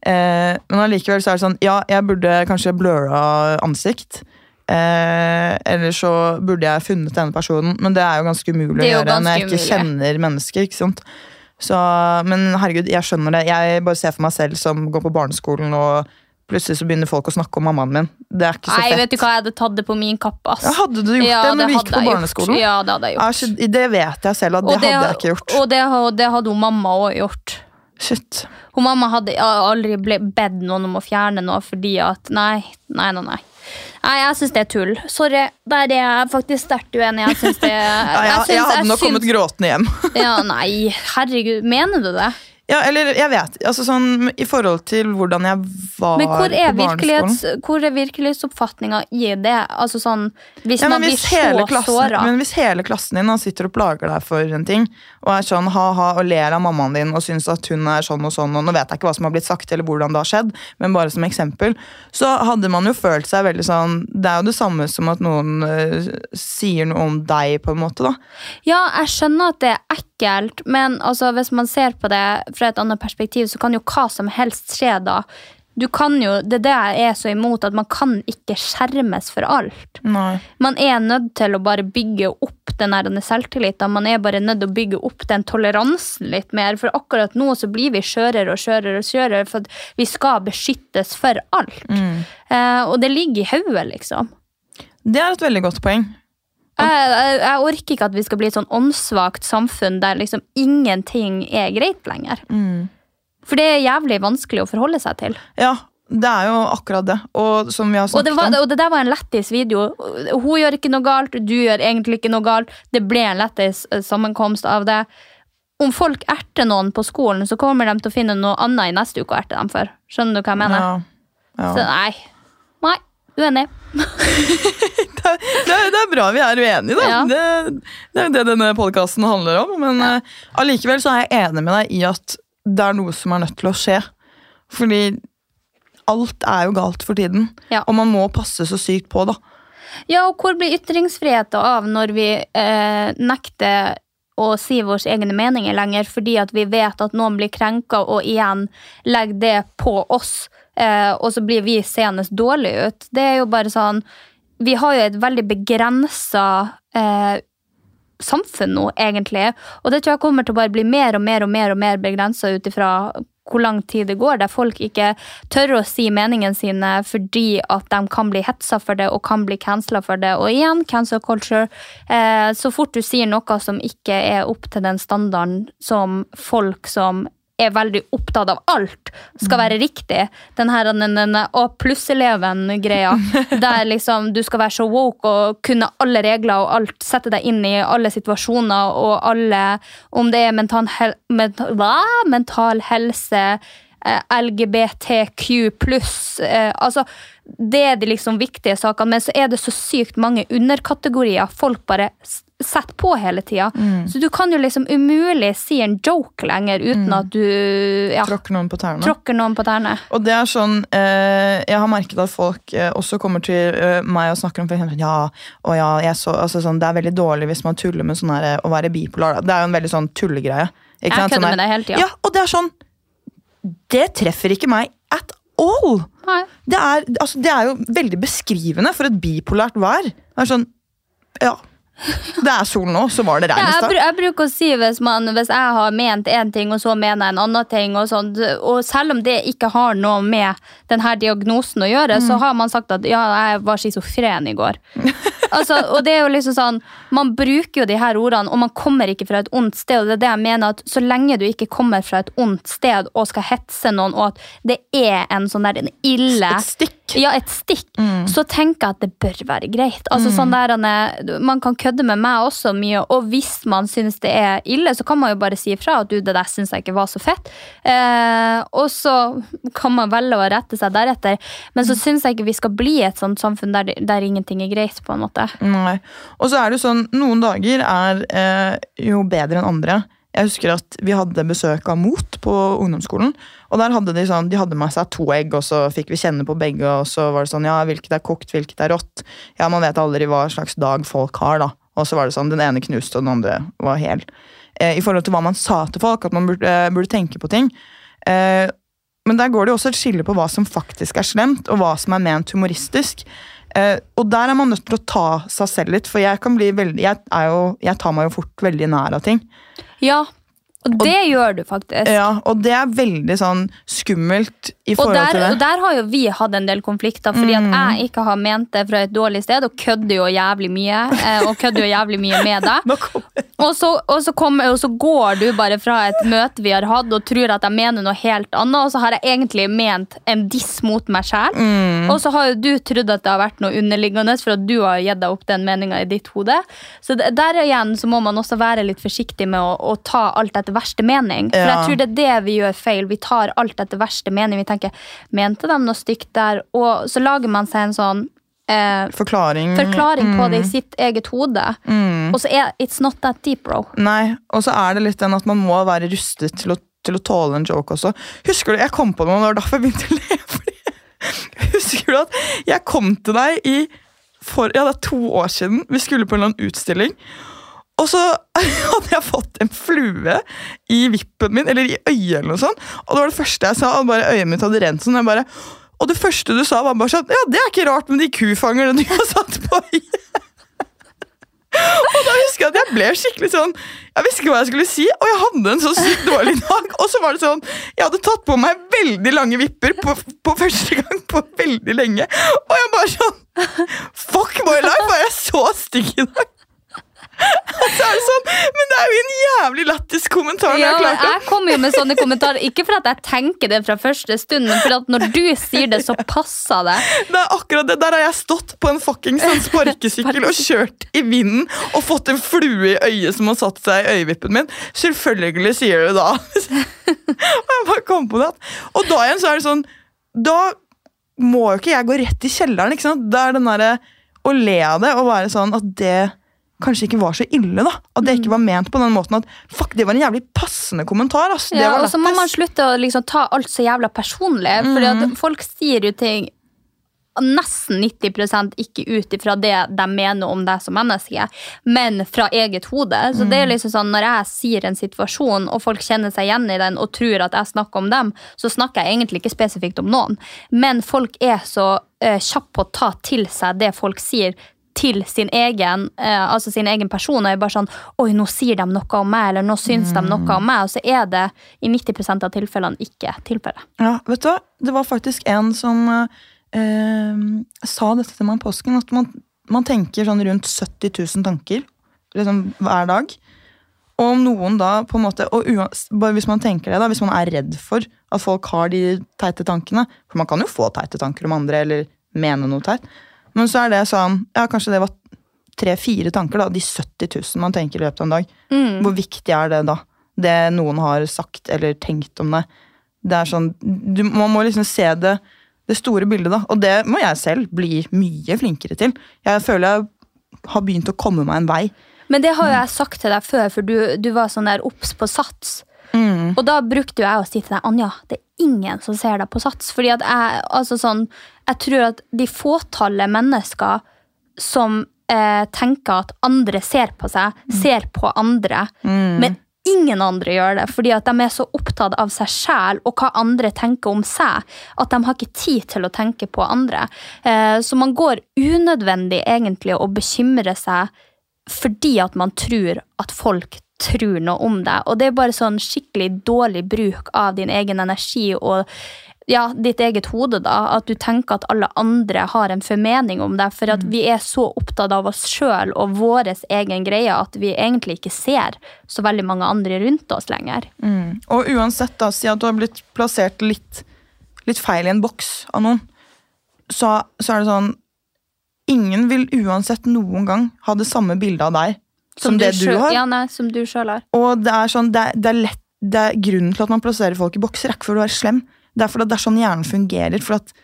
Eh, men allikevel så er det sånn Ja, jeg burde kanskje bløra ansikt. Eh, eller så burde jeg funnet denne personen, men det er jo ganske umulig å gjøre når jeg ikke ikke kjenner mennesker. ikke sant? Så, men herregud, jeg skjønner det. Jeg bare ser for meg selv som går på barneskolen, og plutselig så begynner folk å snakke om mammaen min. Det er ikke så Nei, fett. vet du hva, jeg hadde tatt det på min kappe, ass. Ja, hadde du gjort Ja, det når du gikk på barneskolen? Gjort. Ja, det hadde jeg gjort. Asj, det vet jeg selv at det, Og hadde jeg ikke gjort. Og det, det hadde hun mamma òg gjort. Shit. Hun mamma hadde aldri bedt noen om å fjerne noe fordi at Nei, nei, nei. Nei, nei jeg syns det er tull. Sorry, der er jeg faktisk sterkt uenig. Jeg det Ja, jeg, jeg hadde nok kommet gråtende hjem. Ja, nei, herregud, mener du det? Ja, eller jeg vet, altså sånn I forhold til hvordan jeg var Men hvor er, på barneskolen. virkelighets, hvor er virkelighetsoppfatninga i det? Altså sånn, Hvis Ja, man blir hvis så klassen, såra men hvis hele klassen din sitter og plager deg for en ting, og er sånn ha-ha og ler av mammaen din og syns at hun er sånn og sånn, og nå vet jeg ikke hva som har blitt sagt eller hvordan det har skjedd, men bare som eksempel, så hadde man jo følt seg veldig sånn Det er jo det samme som at noen eh, sier noe om deg, på en måte, da. Ja, jeg skjønner at det er ekkelt, men altså, hvis man ser på det fra et annet perspektiv, så kan jo hva som helst skje da. Du kan jo, Det er det jeg er så imot, at man kan ikke skjermes for alt. Nei. Man er nødt til å bare bygge opp den selvtilliten. Man er bare nødt til å bygge opp den toleransen litt mer. For akkurat nå så blir vi skjørere og skjørere, og skjørere, for vi skal beskyttes for alt. Eh, og det ligger i hodet, liksom. Det er et veldig godt poeng. Jeg, jeg, orker ikke at vi skal bli et sånn åndssvakt samfunn der liksom ingenting er greit lenger. For det er jævlig vanskelig å forholde seg til. Ja, det er jo akkurat det. Og som vi har Og det, var, og det der var en lættis video. Hun gjør ikke noe galt, du gjør egentlig ikke noe galt. Det ble en lættis eh, av det. Om folk erter noen på skolen, så kommer de til å finne noe annet i neste uke å erte dem for. Skjønner du hva jeg mener? ja, ja. Så nei. Nei, uenig. det, er, det er bra vi er uenige, da. Ja. Det, det er jo det denne podkasten handler om. Men eh, allikevel så er jeg enig med deg i at det er noe som er nødt til å skje. Fordi alt er jo galt for tiden. Ja. Og man må passe så sykt på, da. Ja, og hvor blir ytringsfriheten av når vi eh, nekter å si våre egne meninger lenger fordi at vi vet at noen blir krenka, og igjen legger det på oss, og så blir vi seende dårlig ut. Det er jo bare sånn Vi har jo et veldig begrensa eh, samfunn nå, egentlig, og det tror jeg kommer til å bare bli mer og mer og mer og mer begrensa ut ifra hvor lang tid det går, der folk ikke tør å si meningen sine fordi at de kan bli hetsa for det og kan bli cancela for det. Og igjen, cancel culture. Eh, så fort du sier noe som ikke er opp til den standarden som folk som er veldig opptatt av alt, skal være riktig. Den her den, den, Å pluss-eleven-greia. Der liksom du skal være så woke og kunne alle regler og alt, sette deg inn i alle situasjoner og alle Om det er mental, hel, mental, hva? mental helse, eh, LGBTQ pluss eh, Altså, det er de liksom viktige sakene, men så er det så sykt mange underkategorier folk bare s- setter på hele tida. Så du kan jo liksom umulig si en joke lenger uten at du ja, Tråkker noen på tærne. tråkker noen på tærne. Og det er sånn, eh, Jeg har merket at folk eh, også kommer til eh, meg og snakker om for eksempel, ja, og ja, jeg så, altså sånn, Det er veldig dårlig hvis man tuller med sånn her, eh, å være bipolar. da. Det er jo en veldig sånn tullegreie. Jeg? Sånn kødder her- med deg hele tida. Ja, og det er sånn Det treffer ikke meg at all! Det er, altså, det er jo veldig beskrivende for et bipolært vær. Det er sånn Ja. Det er sol nå, så var det regn i stad. jeg bruker å si hvis, man, hvis jeg har ment én ting, og så mener jeg en annen ting, og, sånt, og selv om det ikke har noe med denne diagnosen å gjøre, Mm. så har man sagt at ja, jeg var schizofren i går. altså, og det er jo liksom sånn, Man bruker jo de her ordene, og man kommer ikke fra et ondt sted. og det er det jeg mener at Så lenge du ikke kommer fra et ondt sted og skal hetse noen, og at det er en sånn der en ille Et stikk. ja, et stikk, så tenker jeg at det bør være greit. Altså Mm. sånn der, Man kan kødde med meg også mye, og hvis man syns det er ille, så kan man jo bare si ifra at du, det der syns jeg ikke var så fett. Eh, og så kan man velge å rette seg deretter. Men Mm. så syns jeg ikke vi skal bli et sånt samfunn der, der ingenting er greit, på en måte. Nei. Og så er det jo sånn, noen dager er eh, jo bedre enn andre. Jeg husker at vi hadde besøk av Mot på ungdomsskolen. Og der hadde de sånn, de hadde med seg to egg, og så fikk vi kjenne på begge. Og så var det sånn, ja, hvilket er kokt, hvilket er rått. Ja, man vet aldri hva slags dag folk har, da. Og så var det sånn, den ene knuste, og den andre var hel. Eh, I forhold til hva man sa til folk, at man burde, eh, burde tenke på ting. Eh, men der går det jo også et skille på hva som faktisk er slemt, og hva som er ment humoristisk. Eh, og der er man nødt til å ta seg selv litt, for jeg veldig Jeg, jo, jeg tar meg jo fort veldig nær av ting. Ja, og det gjør du faktisk. Ja, Og det er veldig sånn skummelt i Og forhold der, til det. og der har jo vi hatt en del konflikter, fordi Mm. at jeg ikke har ment det fra et dårlig sted, og kødder jo jævlig mye. eh, Og kødder jo jævlig mye med deg. Og så, og, så kommer, og så går du bare fra et møte vi har hatt og tror at jeg mener noe helt annet, og så har jeg egentlig ment en diss mot meg sjæl. Mm. Og så har jo du trodd at det har vært noe underliggende, for at du har gitt deg opp den meninga i ditt hode. Så der igjen så må man også være litt forsiktig med å, å ta alt etter verste mening. For jeg tror det er det vi gjør feil. Vi tar alt etter verste mening. Vi tenker mente de noe stygt der? Og så lager man seg en sånn eh, Forklaring. forklaring på det Mm. i sitt eget hode. Og så er it's not that deep, bro. Nei, og så er det litt den at man må være rustet til å, til å tåle en joke også. Husker du, Jeg kom på og det var derfor jeg begynte å le. Fordi, husker du at jeg kom til deg i for, ja, det er to år siden. Vi skulle på en eller annen utstilling. Og så hadde jeg fått en flue i vippen min, eller i øyet, eller noe sånt. Og det var det første jeg sa, og bare øyet mitt hadde rent sånn. Jeg bare, og det første du sa, var bare sånn Ja, det er ikke rart med de kufangerne du har satt på øyet. Og da husker jeg at jeg ble skikkelig sånn Jeg visste ikke hva jeg skulle si, og jeg hadde en så sykt dårlig dag. Og så var det sånn Jeg hadde tatt på meg veldig lange vipper på, på første gang på veldig lenge. Og jeg bare sånn Fuck my life, var jeg så stygg i dag? Så er det sånn, Men det er jo en jævlig lættis kommentar. Ja, jeg kommer jo med sånne kommentarer, ikke for at jeg tenker det fra første stund, men for at når du sier det, så passer det. Det er akkurat det. Der har jeg stått på en fucking sånn sparkesykkel og kjørt i vinden og fått en flue i øyet som har satt seg i øyevippen min. Selvfølgelig sier du da. og jeg bare kom på det. Og da igjen så er det sånn Da må jo ikke jeg gå rett i kjelleren. ikke sant? Det er den derre å le av det og være sånn at det kanskje ikke var så ille. da. At det ikke var ment på den måten at fuck, det var en jævlig passende kommentar. ass. Det Ja, var og så må man slutte å liksom ta alt så jævla personlig. Fordi at folk sier jo ting nesten 90 ikke ut ifra det de mener om deg som menneske, men fra eget hode. Så det er liksom sånn, Når jeg sier en situasjon, og folk kjenner seg igjen i den og tror at jeg snakker om dem, så snakker jeg egentlig ikke spesifikt om noen. Men folk er så uh, kjappe på å ta til seg det folk sier, til sin egen, eh, altså sin egen person. Og er bare sånn Oi, nå sier de noe om meg, eller nå syns de noe om meg. Og så er det i 90% av tilfellene ikke tilfellet. Ja, vet du hva? Det var faktisk en som eh, sa dette til meg i påsken. At man, man tenker sånn rundt 70 000 tanker liksom, hver dag. Og om noen da på en måte, og bare Hvis man tenker det da, hvis man er redd for at folk har de teite tankene For man kan jo få teite tanker om andre, eller mene noe teit. Men så er det sånn Ja, kanskje det var tre-fire tanker, da. De 70 000 man tenker i løpet av en dag. Hvor viktig er det da? Det noen har sagt eller tenkt om det. Det er sånn, du, Man må liksom se det, det store bildet, da. Og det må jeg selv bli mye flinkere til. Jeg føler jeg har begynt å komme meg en vei. Men det har jo jeg sagt til deg før, for du, du var sånn der obs på sats. Og da brukte jo jeg å si til deg Anja, det er ingen som ser deg på sats. Fordi at jeg, altså sånn, jeg tror at de fåtallet mennesker som eh, tenker at andre ser på seg, ser på andre, men ingen andre gjør det, fordi at de er så opptatt av seg sjæl og hva andre tenker om seg, at de har ikke tid til å tenke på andre. Eh, så man går unødvendig egentlig og bekymrer seg fordi at man tror at folk tror noe om deg. Og det er bare sånn skikkelig dårlig bruk av din egen energi og ja, ditt eget hode, da. At du tenker at alle andre har en formening om deg. For at vi er så opptatt av oss sjøl og vår egen greie at vi egentlig ikke ser så veldig mange andre rundt oss lenger. Og uansett, da, si at du har blitt plassert litt, litt feil i en boks av noen, så, så er det sånn Ingen vil uansett noen gang ha det samme bildet av deg som, det du du har. Ja, nei, som du sjøl har. Og det er sånn, det det er lett det er Grunnen til at man plasserer folk i bokser, er ikke for å være slem. Det er fordi det er sånn hjernen fungerer. For at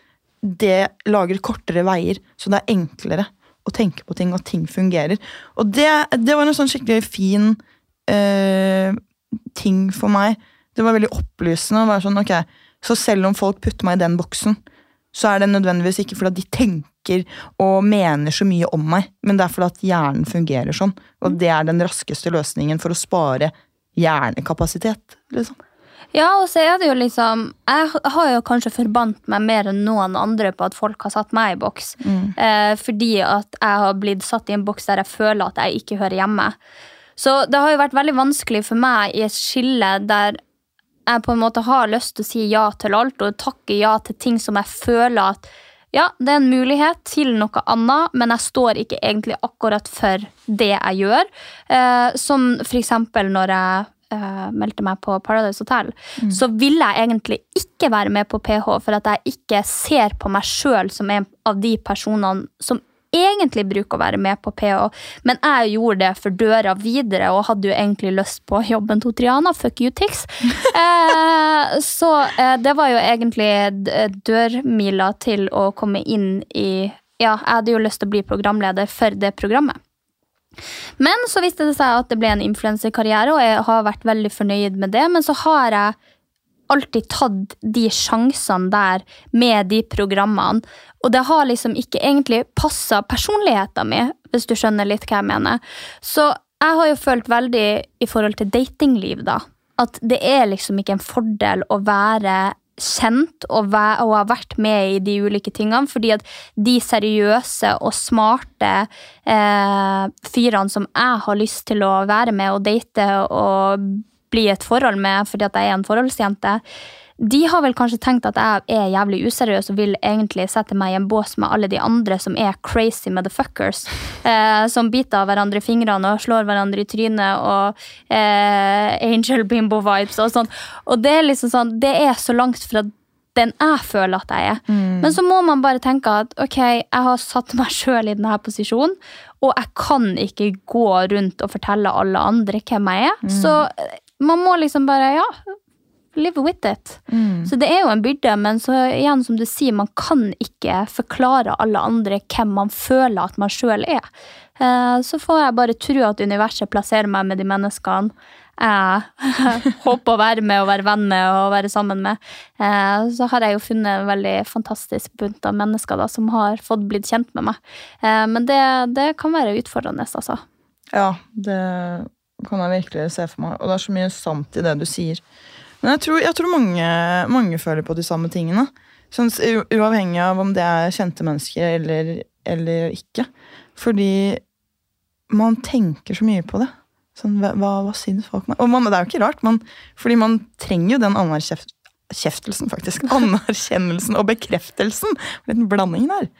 det lager kortere veier, så det er enklere å tenke på ting, og ting fungerer. Og det, det var en sånn skikkelig fin eh, ting for meg. Det var veldig opplysende. å være sånn, ok, Så selv om folk putter meg i den boksen, så er det nødvendigvis ikke fordi at de tenker og mener så mye om meg, men det er fordi at hjernen fungerer sånn. Og det er den raskeste løsningen for å spare hjernekapasitet. liksom. Ja, og så er det jo liksom Jeg har jo kanskje forbandt meg mer enn noen andre på at folk har satt meg i boks. Eh, fordi at jeg har blitt satt i en boks der jeg føler at jeg ikke hører hjemme. Så det har jo vært veldig vanskelig for meg i et skille der jeg på en måte har lyst til å si ja til alt og takke ja til ting som jeg føler at ja, det er en mulighet til noe annet, men jeg står ikke egentlig akkurat for det jeg gjør. Eh, som eksempel når jeg eh, meldte meg på Paradise Hotel, så ville jeg egentlig ikke være med på PH, for at jeg ikke ser på meg sjøl som en av de personene som egentlig bruker å være med på PH, men jeg gjorde det for døra videre og hadde jo egentlig lyst på jobben til Triana. Fuck you, Tix. Eh, så eh, det var jo egentlig dørmila til å komme inn i Ja, jeg hadde jo lyst til å bli programleder for det programmet. Men så viste det seg at det ble en influenserkarriere, og jeg har vært veldig fornøyd med det. Men så har jeg alltid tatt de sjansene der med de programmene. Og det har liksom ikke egentlig passa personligheten min, hvis du skjønner litt hva jeg mener. Så jeg har jo følt veldig i forhold til datingliv, da, at det er liksom ikke en fordel å være kjent og, og ha vært med i de ulike tingene, fordi at de seriøse og smarte eh, fyrene som jeg har lyst til å være med og date og bli et forhold med fordi at jeg er en forholdsjente, de har vel kanskje tenkt at jeg er jævlig useriøs og vil egentlig sette meg i en bås med alle de andre som er crazy motherfuckers. Eh, som biter av hverandre i fingrene og slår hverandre i trynet og eh, angel bimbo-vibes og sånn. Og det er liksom sånn, det er så langt fra den jeg føler at jeg er. Men så må man bare tenke at ok, jeg har satt meg sjøl i denne posisjonen, og jeg kan ikke gå rundt og fortelle alle andre hvem jeg er. Så eh, man må liksom bare, ja, live with it. Så det er jo en byrde, men så igjen, som du sier, man kan ikke forklare alle andre hvem man føler at man sjøl er. Eh, Så får jeg bare tro at universet plasserer meg med de menneskene jeg håper å være med og være venn med og være sammen med. Eh, Så har jeg jo funnet en veldig fantastisk bunt av mennesker da, som har fått blitt kjent med meg. Eh, Men det, det kan være utfordrende, altså. Ja, det kan jeg virkelig se for meg. Og det er så mye sant i det du sier. Men jeg tror, jeg tror mange, mange føler på de samme tingene. Sånn, uavhengig av om det er kjente mennesker eller, eller ikke. Fordi man tenker så mye på det. Sånn, hva, hva, syns folk meg? Og man, det er jo ikke rart, man, fordi man trenger jo den anerkjeftelsen, faktisk. Anerkjennelsen og bekreftelsen. En liten blanding der.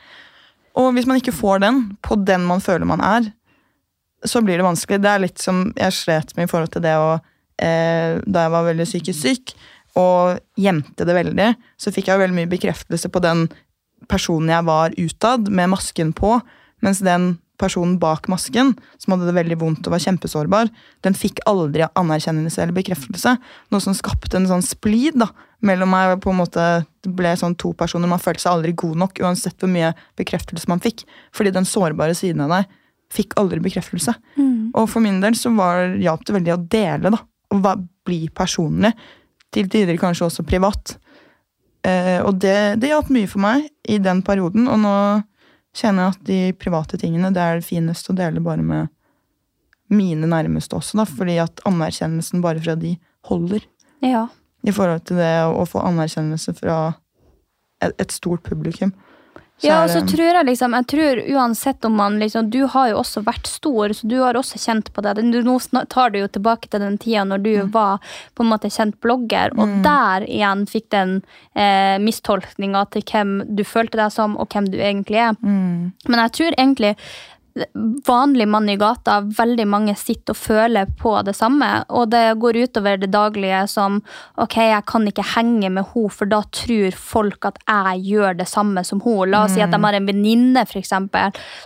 Og hvis man ikke får den på den man føler man er, så blir det vanskelig. Det er litt som jeg slet med i forhold til det å eh, Da jeg var veldig psykisk syk og gjemte det veldig, så fikk jeg veldig mye bekreftelse på den personen jeg var utad, med masken på, mens den personen bak masken, som hadde det veldig vondt og var kjempesårbar, den fikk aldri anerkjennelse eller bekreftelse. Noe som skapte en sånn splid da, mellom meg. på en måte, Det ble sånn to personer. Man følte seg aldri god nok, uansett hvor mye bekreftelse man fikk. Fordi den sårbare siden av deg fikk aldri bekreftelse. Og for min del så var, hjalp det veldig å dele, da. Å bli personlig. Til tider kanskje også privat. Eh, og det, det hjalp mye for meg i den perioden, og nå kjenner jeg at de private tingene det er det finest å dele bare med mine nærmeste også, da, fordi at anerkjennelsen bare fra de holder. Ja. I forhold til det å, å få anerkjennelse fra et, et stort publikum. Så Ja, og så altså, tror jeg liksom Jeg tror uansett om man liksom Du har jo også vært stor, så du har også kjent på det. Du, nå tar du jo tilbake til den tida når du Mm. var på en måte kjent blogger, og der igjen fikk den eh, mistolkninga til hvem du følte deg som, og hvem du egentlig er. Mm. Men jeg tror egentlig vanlig mann i gata, veldig mange sitter og føler på det samme, og det går utover det daglige som ok, jeg kan ikke henge med henne, for da tror folk at jeg gjør det samme som hun. La oss si at de har en venninne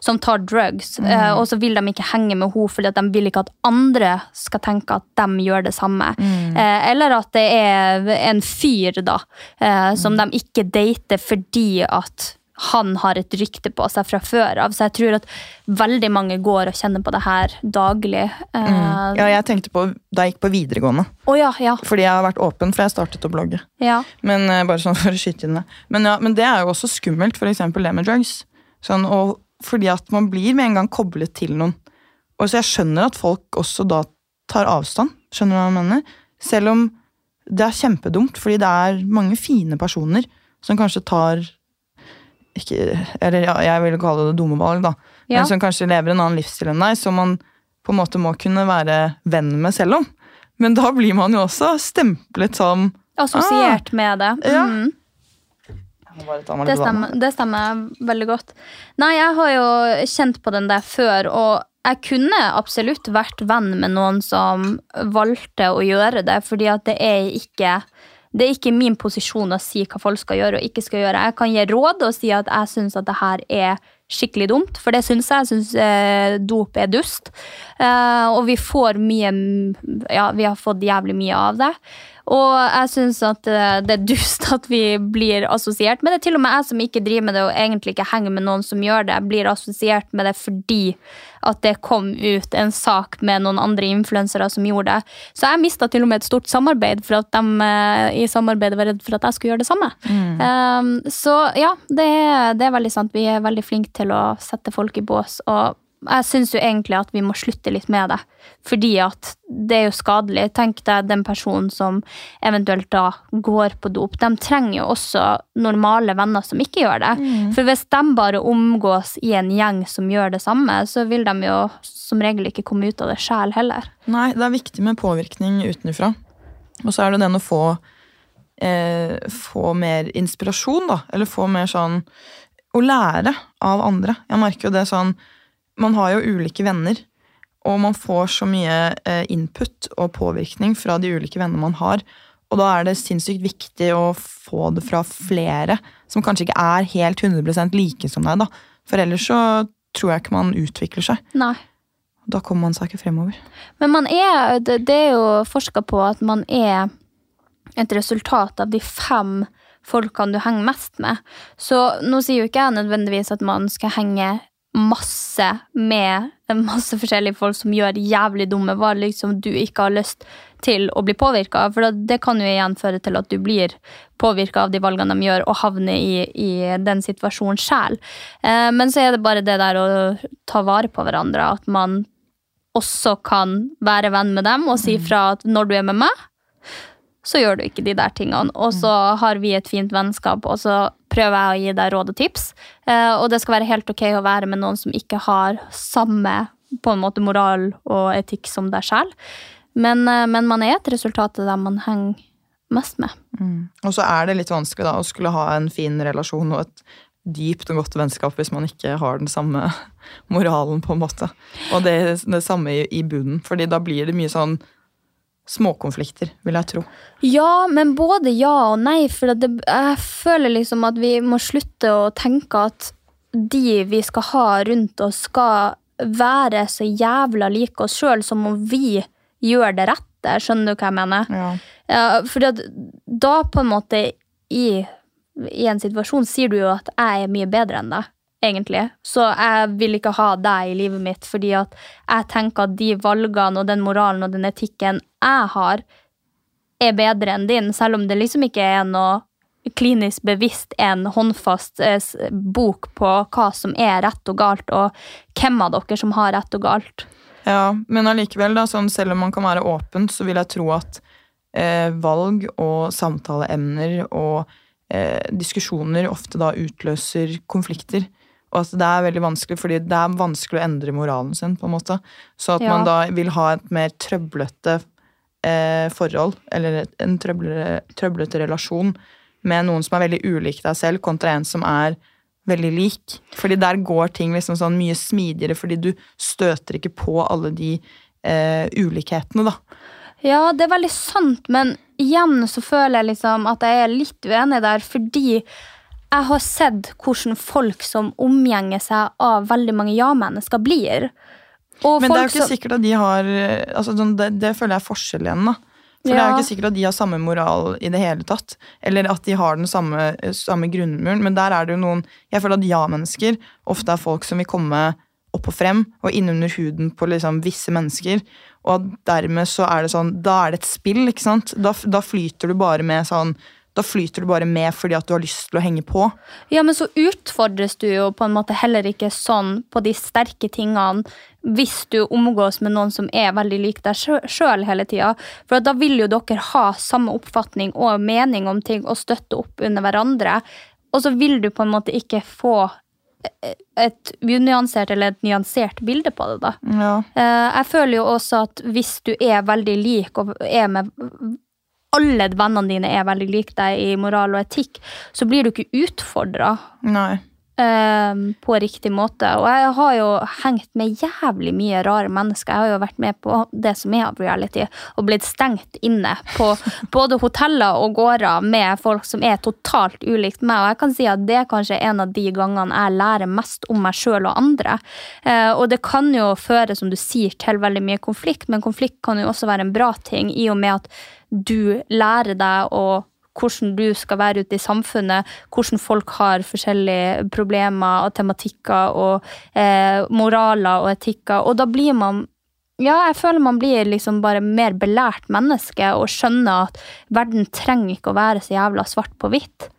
som tar drugs, eh, og så vil de ikke henge med henne fordi at de vil ikke at andre skal tenke at de gjør det samme. Eh, eller at det er en fyr da, eh, som de ikke dater fordi at han har et rykte på seg fra før av. Så jeg tror at veldig mange går og kjenner på det her daglig. Mm. Ja, jeg tenkte på da jeg gikk på videregående. Oh, ja, ja. Fordi jeg har vært åpen, for jeg startet å blogge. ja. Men eh, bare sånn for å skyte inn det. Men, ja, men det er jo også skummelt, eksempel det med drugs. Sånn, fordi at man blir med en gang koblet til noen. Og så jeg skjønner at folk også da tar avstand. Skjønner du hva jeg mener? Selv om det er kjempedumt, fordi det er mange fine personer som kanskje tar ikke, Eller ja, jeg vil kalle det dumme valg, da. Ja. Men som kanskje lever en annen livsstil enn deg, som man på en måte må kunne være venn med selv om. Men da blir man jo også stemplet som Assosiert med det. Ja. Mm. Det stemmer, det stemmer veldig godt. Nei, jeg har jo kjent på den der før, og jeg kunne absolutt vært venn med noen som valgte å gjøre det, fordi at det er ikke det er ikke min posisjon å si hva folk skal gjøre og ikke skal gjøre. Jeg kan gi råd og si at jeg syns at det her er skikkelig dumt, for det syns jeg. Jeg syns eh, dop er dust. Eh, og vi får mye Ja, vi har fått jævlig mye av det. Og jeg syns at eh, det er dust at vi blir assosiert med det. Til og med jeg som ikke driver med det og egentlig ikke henger med noen som gjør det, blir assosiert med det fordi at det kom ut en sak med noen andre influensere som gjorde det. Så jeg mista til og med et stort samarbeid for at de eh, i samarbeidet var redd for at jeg skulle gjøre det samme. Um, så ja, det det er veldig sant. Vi er veldig flinke til å sette folk i bås. og jeg syns jo egentlig at vi må slutte litt med det. Fordi at det er jo skadelig. Tenk deg den personen som eventuelt da går på dop. De trenger jo også normale venner som ikke gjør det. For hvis de bare omgås i en gjeng som gjør det samme, så vil de jo som regel ikke komme ut av det sjæl heller. Nei, det er viktig med påvirkning utenfra. Og så er det den å få eh, få mer inspirasjon, da. Eller få mer sånn Å lære av andre. Jeg merker jo det sånn Man har jo ulike venner. Og man får så mye eh, input og påvirkning fra de ulike vennene man har. Og da er det sinnssykt viktig å få det fra flere som kanskje ikke er helt 100 like som deg. da. For ellers så tror jeg ikke man utvikler seg. Nei. Da kommer man seg ikke fremover. Men man er, det, det er jo forska på at man er et resultat av de fem folkene du henger mest med. Så nå sier jo ikke jeg nødvendigvis at man skal henge masse med masse forskjellige folk som gjør jævlig dumme valg liksom du ikke har lyst til å bli påvirka av. For det kan jo igjen føre til at du blir påvirka av de valgene de gjør, og havner i, i den situasjonen sjæl. Eh, men så er det bare det der å ta vare på hverandre. At man også kan være venn med dem og si fra at når du er med meg, så gjør du ikke de der tingene. Og så har vi et fint vennskap, og så prøver jeg å gi deg råd og tips. Eh, og det skal være helt ok å være med noen som ikke har samme på en måte moral og etikk som deg sjøl. Men, eh, men, man er et resultat av dem man henger mest med. Mm. Og så er det litt vanskelig da, å skulle ha en fin relasjon og et dypt og godt vennskap hvis man ikke har den samme moralen, på en måte. Og det, det samme i, i bunnen, fordi da blir det mye sånn småkonflikter, vil jeg tro. Ja, men både ja og nei. For det, jeg føler liksom at vi må slutte å tenke at de vi skal ha rundt oss, skal være så jævla like oss sjøl som om vi gjør det rette. Skjønner du hva jeg mener? Ja. Ja, for da på en måte i, i en situasjon sier du jo at jeg er mye bedre enn deg egentlig. Så jeg vil ikke ha deg i livet mitt, fordi at jeg tenker at de valgene og den moralen og den etikken jeg har, er bedre enn din, selv om det liksom ikke er noe klinisk bevisst en håndfast eh, bok på hva som er rett og galt, og hvem av dere som har rett og galt. Ja, men allikevel, da, sånn, selv om man kan være åpen, så vil jeg tro at eh, valg og samtaleemner og eh, diskusjoner ofte da utløser konflikter. Og at det er veldig vanskelig, fordi det er vanskelig å endre moralen sin. på en måte. Så at Ja. man da vil ha et mer trøblete eh, forhold, eller en trøblete relasjon, med noen som er veldig ulik deg selv, kontra en som er veldig lik. Fordi der går ting liksom sånn mye smidigere, fordi du støter ikke på alle de eh, ulikhetene, da. Ja, det er veldig sant, men igjen så føler jeg liksom at jeg er litt uenig der, fordi jeg har sett hvordan folk som omgjenger seg av veldig mange ja-mennesker, blir. Og Men det er jo ikke som- sikkert at de har altså, sånn, det, det føler jeg er forskjell igjen, da. For det er jo ikke sikkert at de har samme moral i det hele tatt. Eller at de har den samme, samme grunnmuren. Men der er det jo noen Jeg føler at ja-mennesker ofte er folk som vil komme opp og frem og innunder huden på liksom visse mennesker. Og dermed så er det sånn Da er det et spill, ikke sant? Da, da flyter du bare med sånn Da flyter du bare med fordi at du har lyst til å henge på. Ja, men så utfordres du jo på en måte heller ikke sånn på de sterke tingene hvis du omgås med noen som er veldig lik deg sjøl hele tida. For da vil jo dere ha samme oppfatning og mening om ting og støtte opp under hverandre. Og så vil du på en måte ikke få et unyansert eller et nyansert bilde på det, da. Ja. Eh, Jeg føler jo også at hvis du er veldig lik og er med alle vennene dine er veldig like deg i moral og etikk, så blir du ikke utfordra Nei. på riktig måte. Og jeg har jo hengt med jævlig mye rare mennesker. Jeg har jo vært med på det som er av reality, og blitt stengt inne på både hoteller og gårder med folk som er totalt ulikt meg. Og jeg kan si at det er kanskje en av de gangene jeg lærer mest om meg sjøl og andre. Uh, Og det kan jo føre, som du sier, til veldig mye konflikt, men konflikt kan jo også være en bra ting, i og med at du lærer deg å hvordan du skal være ute i samfunnet, hvordan folk har forskjellige problemer og tematikker og eh, moraler og etikker. Og da blir man ja, jeg føler man blir liksom bare mer belært menneske og skjønner at verden trenger ikke å være så jævla svart på hvitt.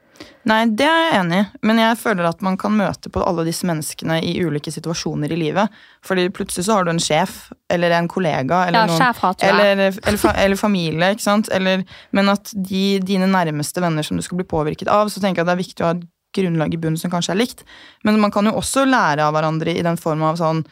Nei, det er jeg enig i, men jeg føler at man kan møte på alle disse menneskene i ulike situasjoner i livet. Fordi plutselig så har du en sjef, eller en kollega, eller, Ja, noen, eller, eller, fa eller familie. ikke sant? Eller, men at de, dine nærmeste venner som du skal bli påvirket av, så tenker jeg at det er viktig å ha et grunnlag i bunnen som kanskje er likt. Men man kan jo også lære av hverandre i den form av sånn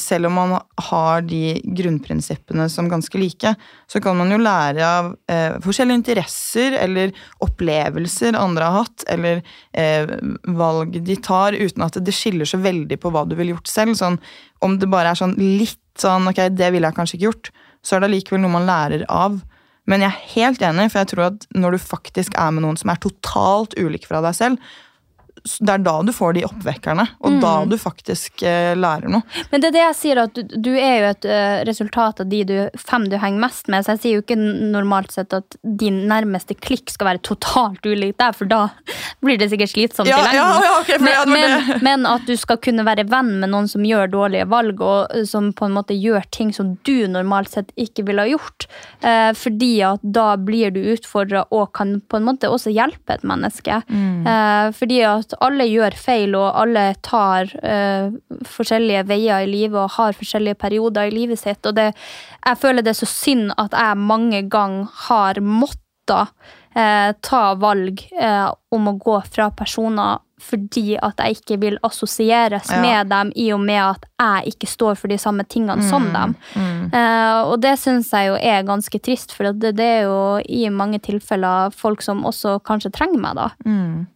selv om man har de grunnprinsippene som ganske like, så kan man jo lære av eh, forskjellige interesser eller opplevelser andre har hatt, eller eh, valg de tar, uten at det skiller så veldig på hva du ville gjort selv. Sånn, om det bare er sånn litt sånn ok, det ville jeg kanskje ikke gjort, så er det allikevel noe man lærer av. Men jeg er helt enig, for jeg tror at når du faktisk er med noen som er totalt ulik fra deg selv, det er da du får de oppvekkerne, og da du faktisk eh, lærer noe. Men det er det jeg sier, at du, du er jo et uh, resultat av de du, fem du henger mest med. Så jeg sier jo ikke normalt sett at din nærmeste klikk skal være totalt ulik deg, for da blir det sikkert slitsomt Ja, i lengden. ja, ja, okay, men, men, men at du skal kunne være venn med noen som gjør dårlige valg, og eh, som på en måte gjør ting som du normalt sett ikke ville ha gjort. Eh, fordi at da blir du utfordra og kan på en måte også hjelpe et menneske. Mm. Eh, fordi at alle gjør feil, og alle tar uh, forskjellige veier i livet og har forskjellige perioder i livet sitt. Og det, jeg føler det er så synd at jeg mange ganger har måttet uh, ta valg uh, om å gå fra personer fordi at jeg ikke vil assosieres Ja. med dem, i og med at jeg ikke står for de samme tingene Mm. som dem. Eh, og det syns jeg jo er ganske trist, for det, det er jo i mange tilfeller folk som også kanskje trenger meg, da. Mm,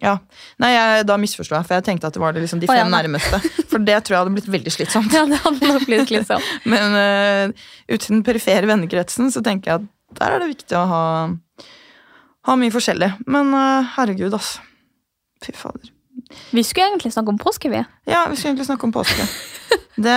ja. Nei, jeg, da misforsto jeg, for jeg tenkte at det var det liksom de Å, ja, fem nærmeste. For det tror jeg hadde blitt veldig slitsomt. Ja, det hadde nok blitt slitsomt. Men uh, ut til den perifere vennekretsen så tenker jeg at der er det viktig å ha, ha mye forskjellig. Men uh, herregud, altså. Fy fader. Vi skulle egentlig snakke om påske, vi. Ja, vi skulle egentlig snakke om påske. Det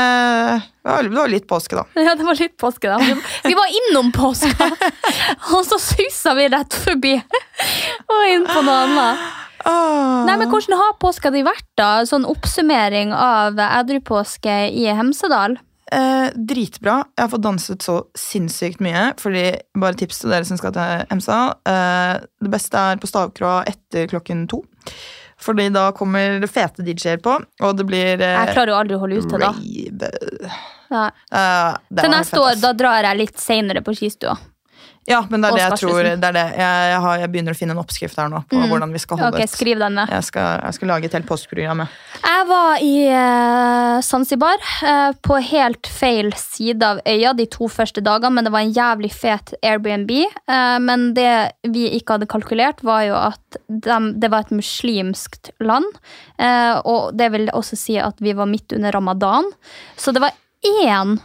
var, det var litt påske, da. Ja, det var litt påske, da. Vi, vi var innom påska, og så susa vi rett forbi og inn på noe annet. Oh. Nei, men Hvordan har påska di vært, da? Sånn oppsummering av edrupåske i Hemsedal? Eh, dritbra. Jeg har fått danset så sinnssykt mye. Fordi, Bare tips til dere som skal til Hemsedal. Eh, det beste er på stavkroa etter klokken to. Fordi da kommer det fete DJ-er på, og det blir eh, Jeg klarer jo aldri å holde ut til da. rave. Ja. Eh, det Til neste fett, år ass. da drar jeg litt seinere på skistua. Ja, men det er det jeg tror. Det det. Jeg, jeg, har, jeg begynner å finne en oppskrift her nå på hvordan vi skal holde okay, Ok, Skriv den ned. Jeg skal, jeg skal lage et helt postprogram. jeg. Var i uh, Zanzibar uh, på helt feil side av øya de to første dagene, men det var en jævlig fet Airbnb. Uh, men det vi ikke hadde kalkulert, var jo at de, det var et muslimskt land. Og det vil også si at vi var midt under ramadan. Så det var én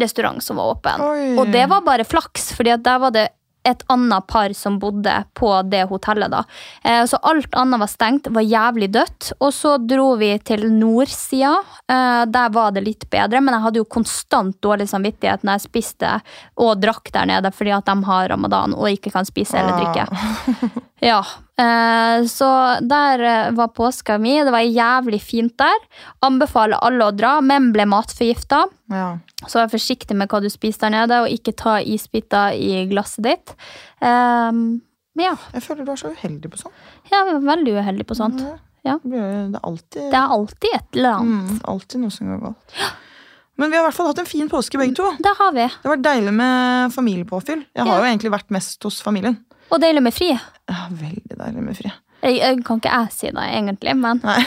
restaurant som var åpen. Oi. Og det var bare flaks, fordi der var det et annet par som bodde på det hotellet. da. Eh, så alt annet var stengt, var jævlig dødt. Og så dro vi til nordsida. Eh, der var det litt bedre, men jeg hadde jo konstant dårlig samvittighet når jeg spiste og drakk der nede fordi at de har ramadan og ikke kan spise eller drikke. Ja, eh, så der eh, var påska mi. Det var jævlig fint der. Anbefaler alle å dra, men ble matforgifta. Ja. Så vær forsiktig med hva du spiser der nede, og ikke ta isbiter i glasset ditt. Men ja, Jeg føler du er så uheldig på sånt. er veldig uheldig på sånt. Ja. Det er alltid, Det er alltid et eller annet. mm, alltid noe som går galt. Men vi har i hvert fall hatt en fin påske, begge to. Det har vi. Det var deilig med familiepåfyll. Jeg har Ja. jo egentlig vært mest hos familien. Og deilig med fri. Ja, veldig deilig med fri. Jeg, jeg kan ikke jeg si det, egentlig, men Nei.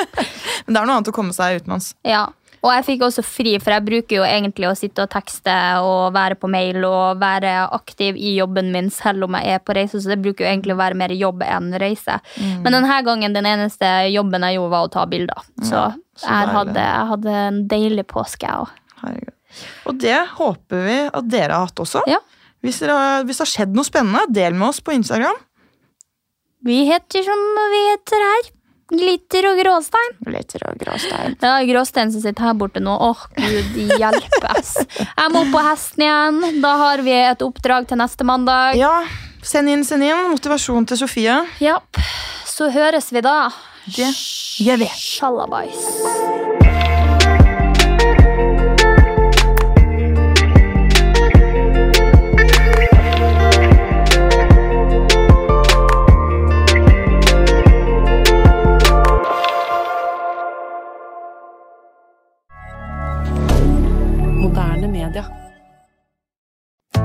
Men det er noe annet å komme seg utenlands. ja. Og jeg fikk også fri, for jeg bruker jo egentlig å sitte og tekste og være på mail og være aktiv i jobben min selv om jeg er på reise, så det bruker jo egentlig å være mer jobb enn reise. Mm. Men denne gangen, den eneste jobben jeg gjorde, var å ta bilder. Så, så jeg, hadde, jeg hadde en deilig påske, jeg òg. Og det håper vi at dere har hatt også. Ja. Hvis, dere, har- hvis det har skjedd noe spennende, del med oss på Instagram. Vi heter som vi heter her. Glitter og gråstein. Glitter og gråstein. Er gråstein som sitter her borte nå. Åh, gud hjelpes. Jeg må opp på hesten igjen. Da har vi et oppdrag til neste mandag. Ja, send inn, send inn. Motivasjon til Sofie. Ja. Så høres vi da. Det gjør vi. Sjalabais.